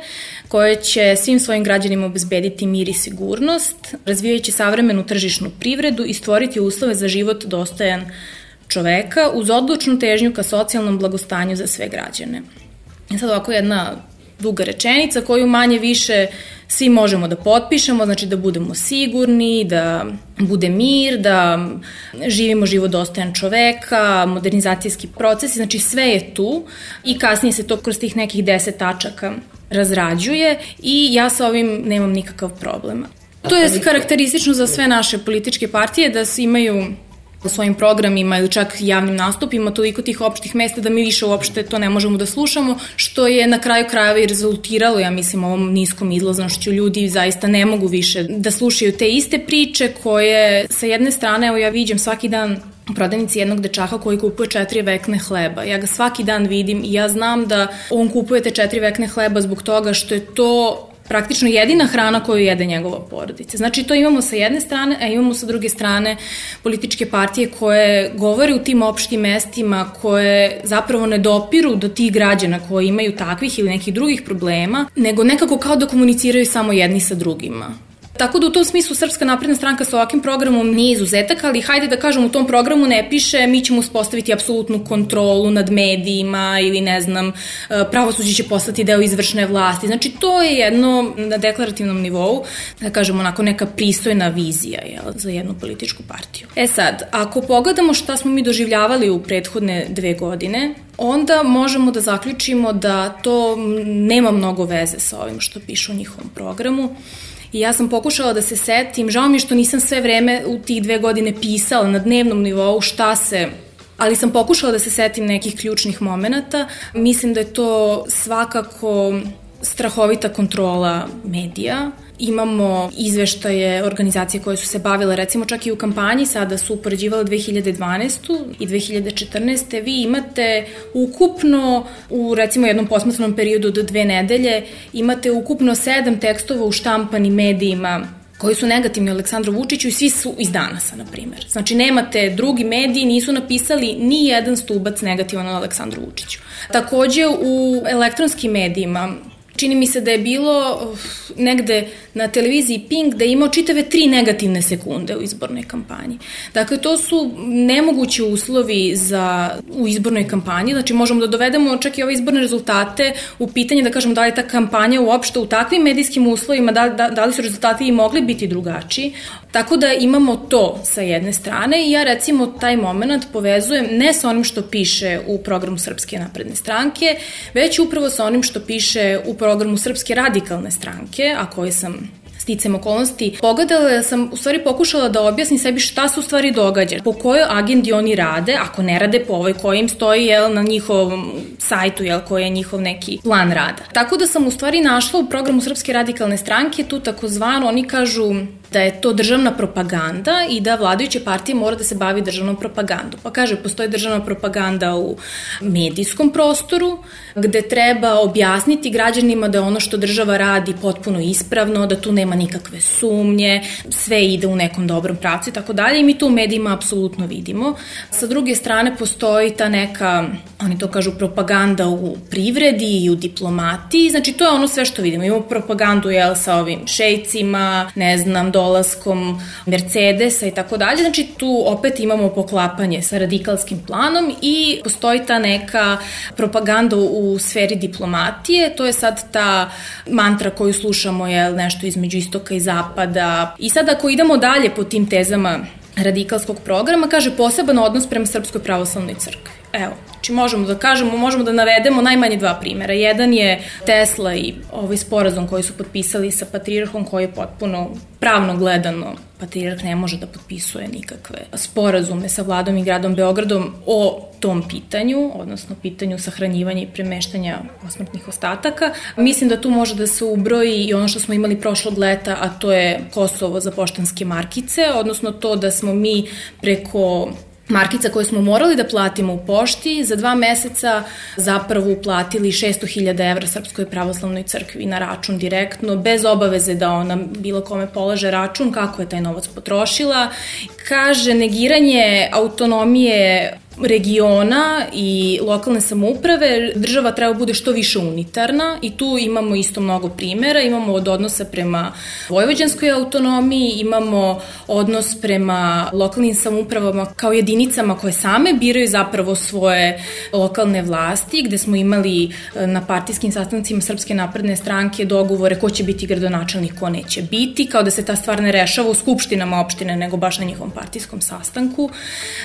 koje će svim svojim građanima obezbediti mir i sigurnost, razvijajući savremenu tržišnu privredu i stvoriti uslove za život dostojan čoveka uz odlučnu težnju ka socijalnom blagostanju za sve građane. I sad ovako jedna duga rečenica koju manje više svi možemo da potpišemo, znači da budemo sigurni, da bude mir, da živimo život dostojan čoveka, modernizacijski procesi, znači sve je tu i kasnije se to kroz tih nekih deset tačaka razrađuje i ja sa ovim nemam nikakav problem. To je karakteristično za sve naše političke partije da imaju u svojim programima ili čak javnim nastupima toliko tih opštih mesta da mi više uopšte to ne možemo da slušamo, što je na kraju krajeva i rezultiralo, ja mislim, ovom niskom izlaznošću. Ljudi zaista ne mogu više da slušaju te iste priče koje sa jedne strane, evo ja viđem svaki dan u prodavnici jednog dečaka koji kupuje četiri vekne hleba. Ja ga svaki dan vidim i ja znam da on kupuje te četiri vekne hleba zbog toga što je to praktično jedina hrana koju jede njegova porodica. Znači to imamo sa jedne strane, a imamo sa druge strane političke partije koje govore u tim opštim mestima, koje zapravo ne dopiru do tih građana koji imaju takvih ili nekih drugih problema, nego nekako kao da komuniciraju samo jedni sa drugima. Tako da u tom smislu Srpska napredna stranka sa ovakvim programom nije izuzetak, ali hajde da kažem u tom programu ne piše mi ćemo uspostaviti apsolutnu kontrolu nad medijima ili ne znam, e, pravosuđe će postati deo izvršne vlasti. Znači to je jedno na deklarativnom nivou, da kažemo onako neka pristojna vizija jel, za jednu političku partiju. E sad, ako pogledamo šta smo mi doživljavali u prethodne dve godine, onda možemo da zaključimo da to nema mnogo veze sa ovim što piše u njihovom programu. I ja sam pokušala da se setim, žao mi što nisam sve vreme u tih dve godine pisala na dnevnom nivou šta se ali sam pokušala da se setim nekih ključnih momenta. Mislim da je to svakako strahovita kontrola medija, Imamo izveštaje organizacije koje su se bavile recimo čak i u kampanji, sada su upoređivale 2012. i 2014. Vi imate ukupno u recimo jednom posmatrenom periodu do dve nedelje imate ukupno sedam tekstova u štampanim medijima koji su negativni Aleksandru Vučiću i svi su iz danasa, na primer. Znači, nemate, drugi mediji nisu napisali ni jedan stubac negativan na Aleksandru Vučiću. Takođe, u elektronskim medijima Čini mi se da je bilo uh, negde na televiziji Pink da je imao čitave tri negativne sekunde u izbornoj kampanji. Dakle, to su nemogući uslovi za, u izbornoj kampanji, znači možemo da dovedemo čak i ove izborne rezultate u pitanje da kažemo da li ta kampanja uopšte u takvim medijskim uslovima, da, da, da li su rezultati i mogli biti drugačiji. Tako da imamo to sa jedne strane i ja recimo taj moment povezujem ne sa onim što piše u programu Srpske napredne stranke, već upravo sa onim što piše u programu Srpske radikalne stranke, a koje sam sticam okolnosti, pogledala sam, u stvari pokušala da objasnim sebi šta se u stvari događa, po kojoj agendi oni rade, ako ne rade po ovoj koji im stoji jel, na njihovom sajtu, jel, koji je njihov neki plan rada. Tako da sam u stvari našla u programu Srpske radikalne stranke tu takozvano, oni kažu da je to državna propaganda i da vladajuće partije mora da se bavi državnom propagandom. Pa kaže, postoji državna propaganda u medijskom prostoru, gde treba objasniti građanima da ono što država radi potpuno ispravno, da tu nema nikakve sumnje, sve ide u nekom dobrom pravcu i tako dalje i mi to u medijima apsolutno vidimo. Sa druge strane postoji ta neka, oni to kažu, propaganda u privredi i u diplomatiji, znači to je ono sve što vidimo. Imamo propagandu jel, sa ovim šejcima, ne znam, dolaskom Mercedesa i tako dalje, znači tu opet imamo poklapanje sa radikalskim planom i postoji ta neka propaganda u sferi diplomatije, to je sad ta mantra koju slušamo je nešto između istoka i zapada. I sad ako idemo dalje po tim tezama radikalskog programa, kaže poseban odnos prema Srpskoj pravoslavnoj crkvi. Evo, znači možemo da kažemo, možemo da navedemo najmanje dva primera. Jedan je Tesla i ovaj sporazum koji su potpisali sa patrijarhom koji je potpuno pravno gledano patrijarh ne može da potpisuje nikakve sporazume sa vladom i gradom Beogradom o tom pitanju, odnosno pitanju sahranjivanja i premeštanja posmrtnih ostataka. Mislim da tu može da se ubroji i ono što smo imali prošlog leta, a to je Kosovo za poštanske markice, odnosno to da smo mi preko markica koje smo morali da platimo u pošti, za dva meseca zapravo uplatili 600.000 evra Srpskoj pravoslavnoj crkvi na račun direktno, bez obaveze da ona bilo kome polaže račun, kako je taj novac potrošila. Kaže, negiranje autonomije regiona i lokalne samouprave država treba bude što više unitarna i tu imamo isto mnogo primera, imamo od odnosa prema vojvođanskoj autonomiji, imamo odnos prema lokalnim samoupravama kao jedinicama koje same biraju zapravo svoje lokalne vlasti, gde smo imali e, na partijskim sastancima Srpske napredne stranke dogovore ko će biti gradonačelnik, ko neće biti, kao da se ta stvar ne rešava u skupštinama opštine, nego baš na njihovom partijskom sastanku.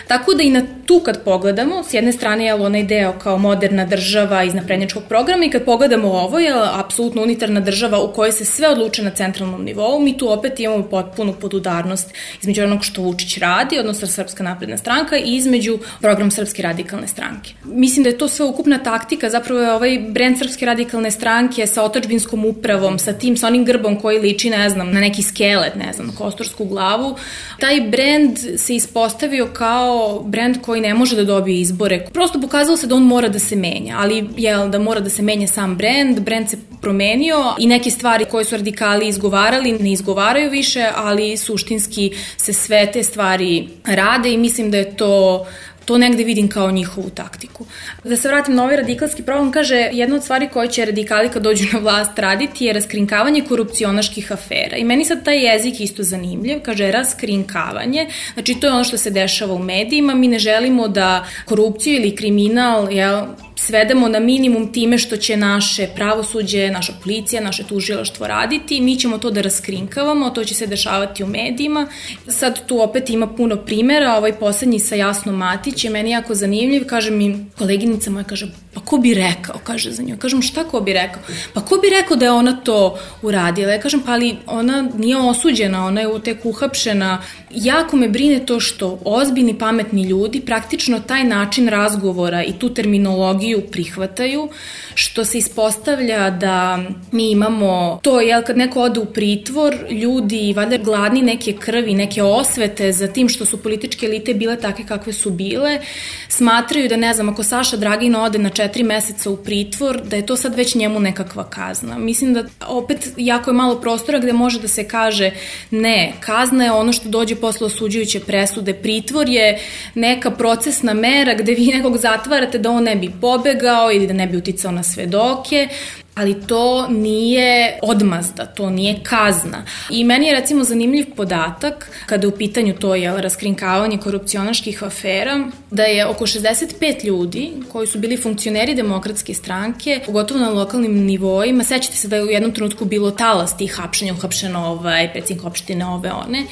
Tako da i na tu kad pogledamo, s jedne strane je onaj deo kao moderna država iz naprednjačkog programa i kad pogledamo ovo je apsolutno unitarna država u kojoj se sve odluče na centralnom nivou, mi tu opet imamo potpunu podudarnost između onog što Vučić radi, odnosno Srpska napredna stranka i između program Srpske radikalne stranke. Mislim da je to sve ukupna taktika, zapravo je ovaj brend Srpske radikalne stranke sa otačbinskom upravom, sa tim, sa onim grbom koji liči, ne znam, na neki skelet, ne znam, na kostorsku glavu. Taj brend se ispostavio kao brend koji ne može da dobije izbore. Prosto pokazalo se da on mora da se menja, ali je da mora da se menja sam brend, brend se promenio i neke stvari koje su radikali izgovarali ne izgovaraju više, ali suštinski se sve te stvari rade i mislim da je to to negde vidim kao njihovu taktiku. Da se vratim na ovaj radikalski program, kaže, jedna od stvari koje će radikali kad dođu na vlast raditi je raskrinkavanje korupcionaških afera. I meni sad taj jezik isto zanimljiv, kaže raskrinkavanje, znači to je ono što se dešava u medijima, mi ne želimo da korupciju ili kriminal, jel, svedemo na minimum time što će naše pravosuđe, naša policija, naše tužilaštvo raditi, mi ćemo to da raskrinkavamo, to će se dešavati u medijima. Sad tu opet ima puno primera, ovaj poslednji sa Jasno Matić je meni jako zanimljiv, kaže mi koleginica moja, kaže, pa ko bi rekao, kaže za nju. Kažem, šta ko bi rekao? Pa ko bi rekao da je ona to uradila? Ja kažem, pa ali ona nije osuđena, ona je tek uhapšena. Jako me brine to što ozbiljni, pametni ljudi praktično taj način razgovora i tu terminologiju prihvataju, što se ispostavlja da mi imamo to, jel, kad neko ode u pritvor, ljudi, valjda gladni neke krvi, neke osvete za tim što su političke elite bile takve kakve su bile, smatraju da, ne znam, ako Saša Dragin ode na četiri meseca u pritvor, da je to sad već njemu nekakva kazna. Mislim da opet jako je malo prostora gde može da se kaže ne, kazna je ono što dođe posle osuđujuće presude, pritvor je neka procesna mera gde vi nekog zatvarate da on ne bi pobegao ili da ne bi uticao na svedoke, ali to nije odmazda, to nije kazna. I meni je recimo zanimljiv podatak kada u pitanju to je raskrinkavanje korupcionaških afera, da je oko 65 ljudi koji su bili funkcioneri demokratske stranke, pogotovo na lokalnim nivoima, sećate se da je u jednom trenutku bilo talas tih hapšenja, uhapšeno ovaj, predsjednik opštine ove one,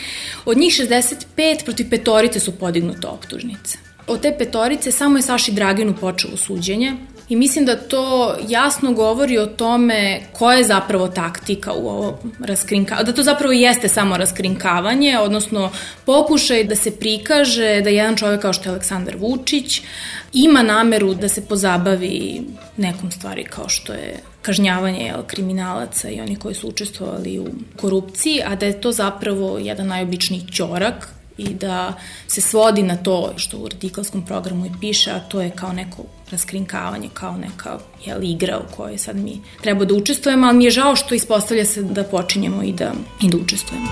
od njih 65 protiv petorice su podignute optužnice. Od te petorice samo je Saši Draginu počelo suđenje, I mislim da to jasno govori o tome koja je zapravo taktika u ovo raskrinkavanju, da to zapravo jeste samo raskrinkavanje, odnosno pokušaj da se prikaže da jedan čovek kao što je Aleksandar Vučić ima nameru da se pozabavi nekom stvari kao što je kažnjavanje jel, kriminalaca i oni koji su učestvovali u korupciji, a da je to zapravo jedan najobičniji ćorak i da se svodi na to što u radikalskom programu i piše, a to je kao neko raskrinkavanje, kao neka jel, igra u kojoj sad mi treba da učestvujemo, ali mi je žao što ispostavlja se da počinjemo i da, i da učestvujemo.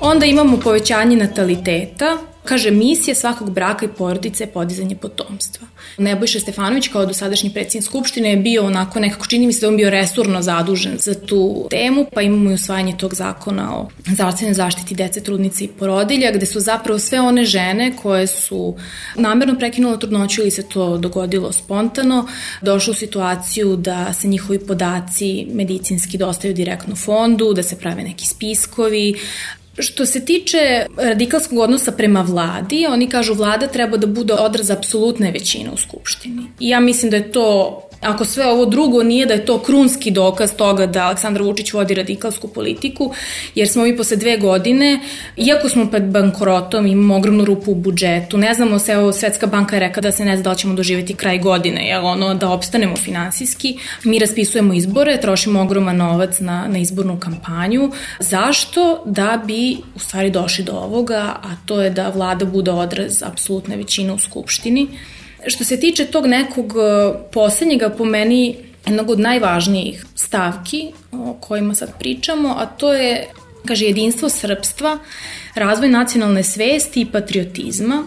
Onda imamo povećanje nataliteta, Kaže, misija svakog braka i porodice je podizanje potomstva. Nebojša Stefanović kao dosadašnji predsjednik Skupštine je bio onako nekako, čini mi se da on bio resurno zadužen za tu temu, pa imamo i usvajanje tog zakona o zdravstvenoj zaštiti dece, trudnice i porodilja, gde su zapravo sve one žene koje su namerno prekinule trudnoću ili se to dogodilo spontano, došle u situaciju da se njihovi podaci medicinski dostaju direktno fondu, da se prave neki spiskovi, Što se tiče radikalskog odnosa prema vladi, oni kažu vlada treba da bude odraz apsolutne većine u Skupštini. I ja mislim da je to Ako sve ovo drugo nije da je to krunski dokaz toga da Aleksandar Vučić vodi radikalsku politiku, jer smo mi posle dve godine, iako smo pred bankrotom, imamo ogromnu rupu u budžetu, ne znamo se, evo Svetska banka je rekla da se ne zna da li ćemo doživeti kraj godine, jel ono, da opstanemo finansijski, mi raspisujemo izbore, trošimo ogroman novac na, na izbornu kampanju. Zašto? Da bi u stvari došli do ovoga, a to je da vlada bude odraz apsolutne većine u Skupštini. Što se tiče tog nekog e, poslednjega, po meni jednog od najvažnijih stavki o kojima sad pričamo, a to je Kaže, jedinstvo srpstva, razvoj nacionalne svesti i patriotizma,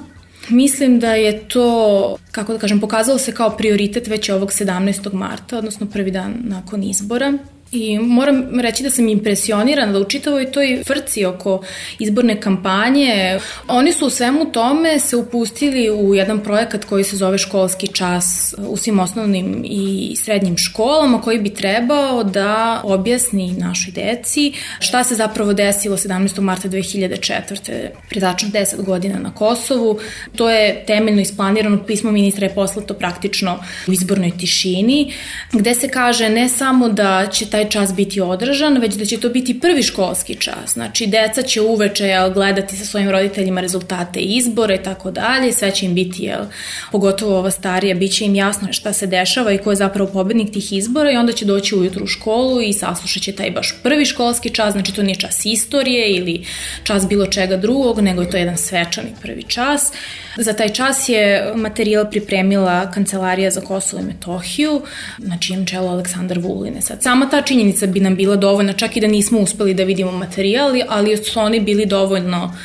Mislim da je to, kako da kažem, pokazalo se kao prioritet već ovog 17. marta, odnosno prvi dan nakon izbora. I moram reći da sam impresionirana da u čitavoj toj frci oko izborne kampanje, oni su u svemu tome se upustili u jedan projekat koji se zove školski čas u svim osnovnim i srednjim školama koji bi trebao da objasni našoj deci šta se zapravo desilo 17. marta 2004. Pre tačno 10 godina na Kosovu. To je temeljno isplanirano, pismo ministra je poslato praktično u izbornoj tišini, gde se kaže ne samo da će taj čas biti održan, već da će to biti prvi školski čas. Znači, deca će uveče jel, gledati sa svojim roditeljima rezultate izbora i tako dalje, sve će im biti, jel, pogotovo ova starija, bit će im jasno šta se dešava i ko je zapravo pobednik tih izbora i onda će doći ujutru u školu i saslušat će taj baš prvi školski čas, znači to nije čas istorije ili čas bilo čega drugog, nego je to jedan svečani prvi čas. Za taj čas je materijal pripremila Kancelarija za Kosovo i Metohiju, na čijem čelu Aleksandar Vuline. Sad, sama ta činjenica bi nam bila dovoljna, čak i da nismo uspeli da vidimo materijal, ali su oni bili dovoljno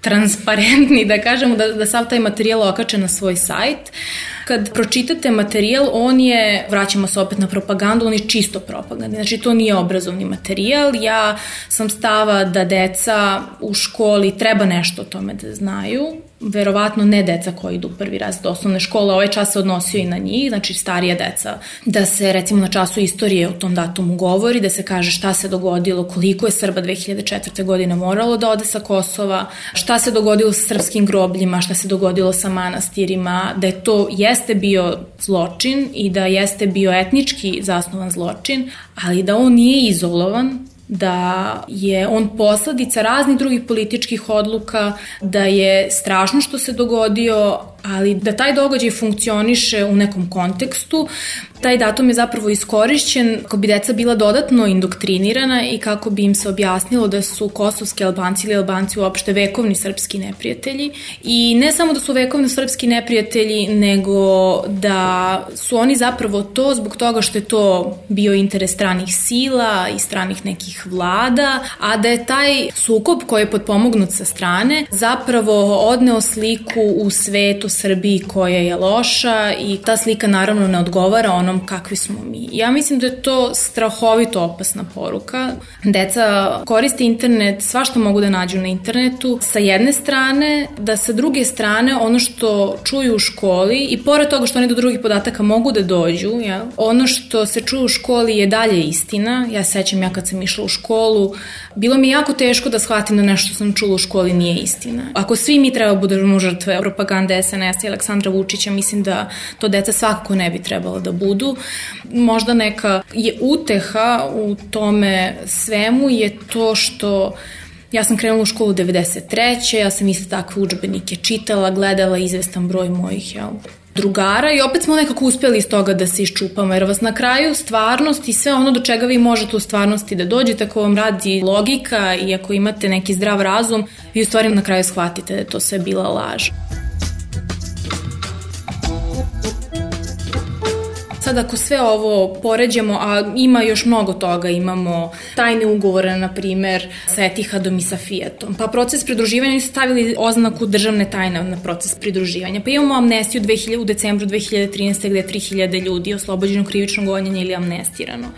transparentni, da kažemo, da, da sav taj materijal okače na svoj sajt. Kad pročitate materijal, on je, vraćamo se opet na propagandu, on je čisto propagandni, znači to nije obrazovni materijal. Ja sam stava da deca u školi treba nešto o tome da znaju, verovatno ne deca koji idu prvi raz do osnovne škole, ovaj čas se odnosio i na njih, znači starija deca, da se recimo na času istorije o tom datumu govori, da se kaže šta se dogodilo, koliko je Srba 2004. godine moralo da ode sa Kosova, šta se dogodilo sa srpskim grobljima, šta se dogodilo sa manastirima, da je to jeste bio zločin i da jeste bio etnički zasnovan zločin, ali da on nije izolovan, da je on posledica raznih drugih političkih odluka, da je strašno što se dogodio, ali da taj događaj funkcioniše u nekom kontekstu, taj datum je zapravo iskorišćen kako bi deca bila dodatno indoktrinirana i kako bi im se objasnilo da su kosovski albanci ili albanci uopšte vekovni srpski neprijatelji. I ne samo da su vekovni srpski neprijatelji, nego da su oni zapravo to zbog toga što je to bio interes stranih sila i stranih nekih vlada, a da je taj sukob koji je potpomognut sa strane zapravo odneo sliku u svetu Srbiji koja je loša i ta slika naravno ne odgovara onom kakvi smo mi. Ja mislim da je to strahovito opasna poruka. Deca koriste internet, sva što mogu da nađu na internetu, sa jedne strane, da sa druge strane ono što čuju u školi i pored toga što oni do drugih podataka mogu da dođu, ja, ono što se čuje u školi je dalje istina. Ja sećam ja kad sam išla u školu, bilo mi jako teško da shvatim da nešto što sam čula u školi nije istina. Ako svi mi treba budemo žrtve propagande SNS SNS i Aleksandra Vučića, mislim da to deca svakako ne bi trebalo da budu. Možda neka je uteha u tome svemu je to što Ja sam krenula u školu 93. Ja sam isto takve učbenike čitala, gledala izvestan broj mojih jel, drugara i opet smo nekako uspjeli iz toga da se iščupamo, jer vas na kraju stvarnost i sve ono do čega vi možete u stvarnosti da dođete, ako vam radi logika i ako imate neki zdrav razum, vi u stvari na kraju shvatite da je to sve bila laž. Sad ako sve ovo poređemo, a ima još mnogo toga, imamo tajne ugovore, na primer, sa Etihadom i sa Fiatom, pa proces pridruživanja su stavili oznaku državne tajne na proces pridruživanja, pa imamo amnestiju 2000, u decembru 2013. gde je 3000 ljudi oslobođeno krivičnog gonjenja ili amnestirano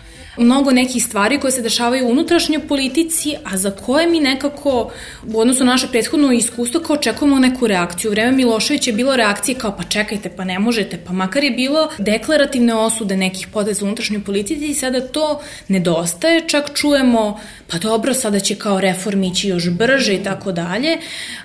mnogo nekih stvari koje se dešavaju u unutrašnjoj politici, a za koje mi nekako u odnosu na naše prethodno iskustvo kao očekujemo neku reakciju. U vreme Miloševića je bilo reakcije kao pa čekajte, pa ne možete, pa makar je bilo deklarativne osude nekih poteza u unutrašnjoj politici i sada to nedostaje, čak čujemo pa dobro, sada će kao reformi ići još brže i tako dalje.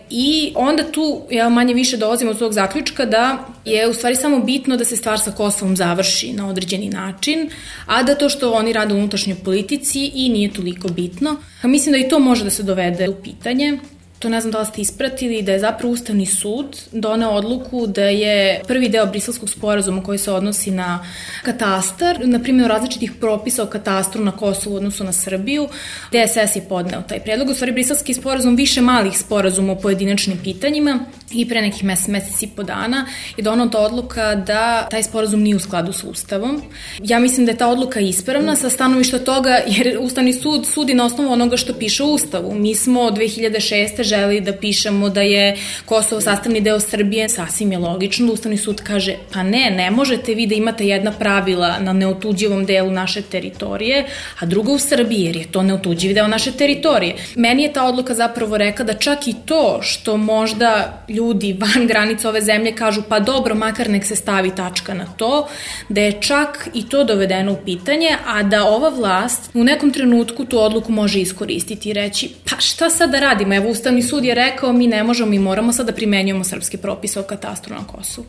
I onda tu ja manje više dolazim od tog zaključka da je u stvari samo bitno da se stvar sa Kosovom završi na određeni način, a da to što oni rade u unutrašnjoj politici i nije toliko bitno. A mislim da i to može da se dovede u pitanje to ne znam da li ste ispratili, da je zapravo Ustavni sud doneo odluku da je prvi deo briselskog sporazuma koji se odnosi na katastar, na primjer različitih propisa o katastru na Kosovu u odnosu na Srbiju, DSS je podneo taj predlog. U stvari briselski sporazum više malih sporazuma o pojedinačnim pitanjima i pre nekih mes, meseci i po dana je donata odluka da taj sporazum nije u skladu sa Ustavom. Ja mislim da je ta odluka ispravna sa stanovišta toga jer Ustavni sud sudi na osnovu onoga što piše u Ustavu. Mi smo 2006. želi da pišemo da je Kosovo sastavni deo Srbije, sasvim je logično. Ustavni sud kaže pa ne, ne možete vi da imate jedna pravila na neotuđivom delu naše teritorije, a druga u Srbiji jer je to neotuđivi deo naše teritorije. Meni je ta odluka zapravo reka da čak i to što možda ljudi van granica ove zemlje kažu pa dobro, makar nek se stavi tačka na to, da je čak i to dovedeno u pitanje, a da ova vlast u nekom trenutku tu odluku može iskoristiti i reći pa šta sad da radimo? Evo Ustavni sud je rekao mi ne možemo, mi moramo sad da primenjujemo srpske propise o katastru na Kosovu.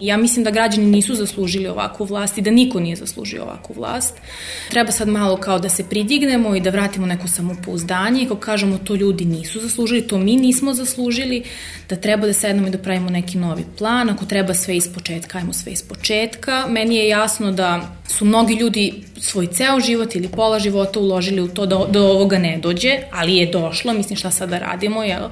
Ja mislim da građani nisu zaslužili ovakvu vlast i da niko nije zaslužio ovakvu vlast. Treba sad malo kao da se pridignemo i da vratimo neko samopouzdanje i kako kažemo to ljudi nisu zaslužili, to mi nismo zaslužili, da treba da sednemo i da pravimo neki novi plan, ako treba sve iz početka, ajmo sve iz početka. Meni je jasno da su mnogi ljudi svoj ceo život ili pola života uložili u to da do ovoga ne dođe, ali je došlo, mislim šta sad da radimo, jel?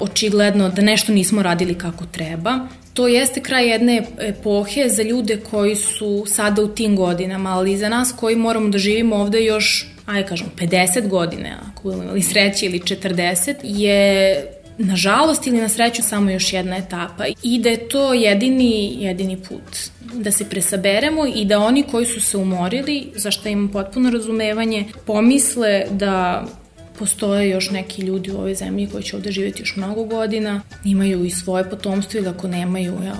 Očigledno da nešto nismo radili kako treba to jeste kraj jedne epohe za ljude koji su sada u tim godinama, ali za nas koji moramo da živimo ovde još, ajde kažem, 50 godine, ako budemo imali sreće, ili 40, je nažalost ili na sreću samo još jedna etapa. I da je to jedini, jedini put da se presaberemo i da oni koji su se umorili, za što imam potpuno razumevanje, pomisle da postoje još neki ljudi u ovoj zemlji koji će ovde živjeti još mnogo godina, imaju i svoje potomstvo ili ako nemaju, ja,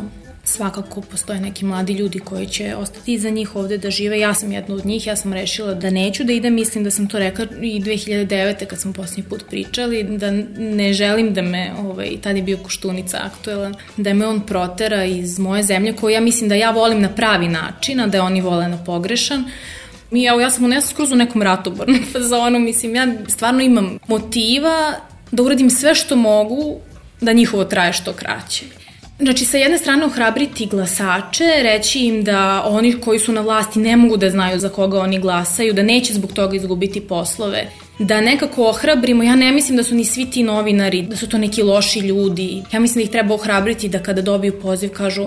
svakako postoje neki mladi ljudi koji će ostati iza njih ovde da žive. Ja sam jedna od njih, ja sam rešila da neću da idem, mislim da sam to rekla i 2009. kad smo posljednji put pričali, da ne želim da me, ovaj, tad je bio Koštunica aktuelan, da me on protera iz moje zemlje koju ja mislim da ja volim na pravi način, a da oni vole na pogrešan. Mi, evo, ja sam u nesu skroz u nekom ratobornom fazonu, mislim, ja stvarno imam motiva da uradim sve što mogu da njihovo traje što kraće. Znači, sa jedne strane ohrabriti glasače, reći im da oni koji su na vlasti ne mogu da znaju za koga oni glasaju, da neće zbog toga izgubiti poslove, da nekako ohrabrimo, ja ne mislim da su ni svi ti novinari, da su to neki loši ljudi. Ja mislim da ih treba ohrabriti da kada dobiju poziv kažu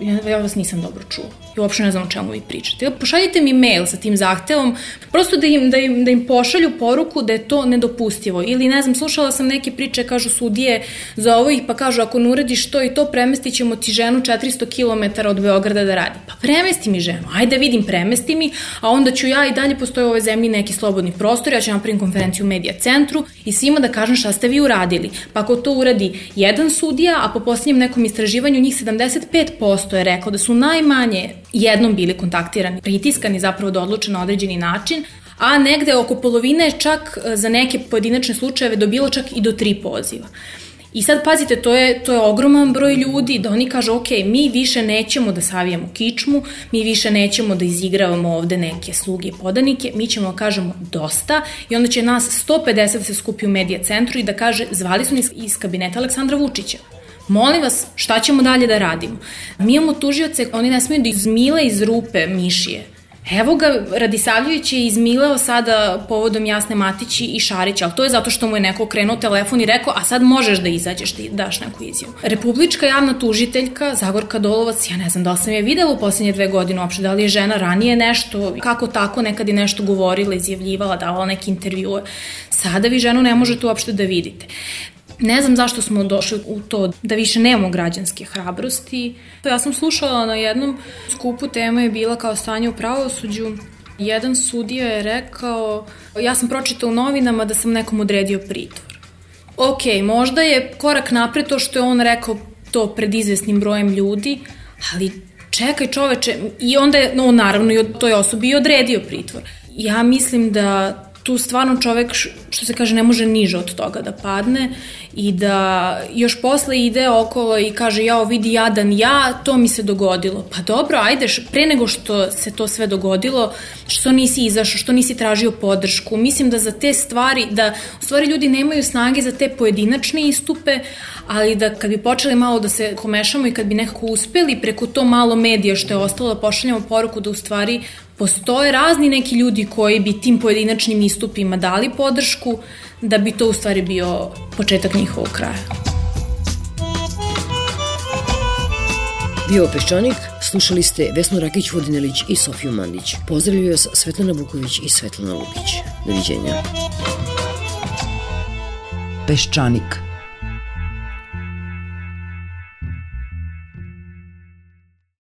ja, ja vas nisam dobro čuo. I uopšte ne znam o čemu vi pričate. Pošaljite mi mail sa tim zahtevom, prosto da im, da im, da im pošalju poruku da je to nedopustivo. Ili ne znam, slušala sam neke priče, kažu sudije za ovo ih pa kažu ako ne uradiš to i to, premestit ćemo ti ženu 400 km od Beograda da radi. Pa premesti mi ženu, ajde vidim, premesti mi, a onda ću ja i dalje postoje u ovoj zemlji neki slobodni prostor, ja ću napravim konferenciju u medija centru i svima da kažem šta ste vi uradili. Pa ako to uradi jedan sudija, a po posljednjem nekom istraživanju njih 75% što je rekao da su najmanje jednom bili kontaktirani, pritiskani zapravo da odluče na određeni način, a negde oko polovine čak e, za neke pojedinačne slučajeve dobilo čak i do tri poziva. I sad pazite, to je, to je ogroman broj ljudi da oni kažu, ok, mi više nećemo da savijamo kičmu, mi više nećemo da izigravamo ovde neke sluge i podanike, mi ćemo da kažemo dosta i onda će nas 150 da se skupi u medija centru i da kaže, zvali su iz, iz kabineta Aleksandra Vučića. Molim vas, šta ćemo dalje da radimo? Mi imamo tužioce, oni ne smiju da izmile iz rupe mišije. Evo ga, Radisavljević je izmileo sada povodom Jasne Matići i Šarića, ali to je zato što mu je neko okrenuo telefon i rekao, a sad možeš da izađeš da daš neku izjavu. Republička javna tužiteljka, Zagorka Dolovac, ja ne znam da li sam je videla u poslednje dve godine uopšte, da li je žena ranije nešto, kako tako nekad je nešto govorila, izjavljivala, davala neke intervjue. Sada vi ženu ne možete uopšte da vidite. Ne znam zašto smo došli u to da više nemamo građanske hrabrosti. Ja sam slušala na jednom skupu tema je bila kao stanje u pravosuđu. Jedan sudija je rekao, ja sam pročitao u novinama da sam nekom odredio pritvor. Ok, možda je korak napred to što je on rekao to pred izvesnim brojem ljudi, ali čekaj čoveče, i onda je, no naravno, i toj osobi i odredio pritvor. Ja mislim da tu stvarno čovek, što se kaže, ne može niže od toga da padne i da još posle ide okolo i kaže jao vidi jadan ja, to mi se dogodilo. Pa dobro, ajde, pre nego što se to sve dogodilo, što nisi izašao, što nisi tražio podršku. Mislim da za te stvari, da u stvari ljudi nemaju snage za te pojedinačne istupe, ali da kad bi počeli malo da se komešamo i kad bi nekako uspeli preko to malo medija što je ostalo da pošaljamo poruku da u stvari postoje razni neki ljudi koji bi tim pojedinačnim istupima dali podršku da bi to u stvari bio početak njihovog kraja. Bio Peščanik, slušali ste Vesnu Rakić-Vodinelić i Sofiju Mandić. Pozdravljaju vas Svetlana Vuković i Svetlana Lukić. Doviđenja. Peščanik –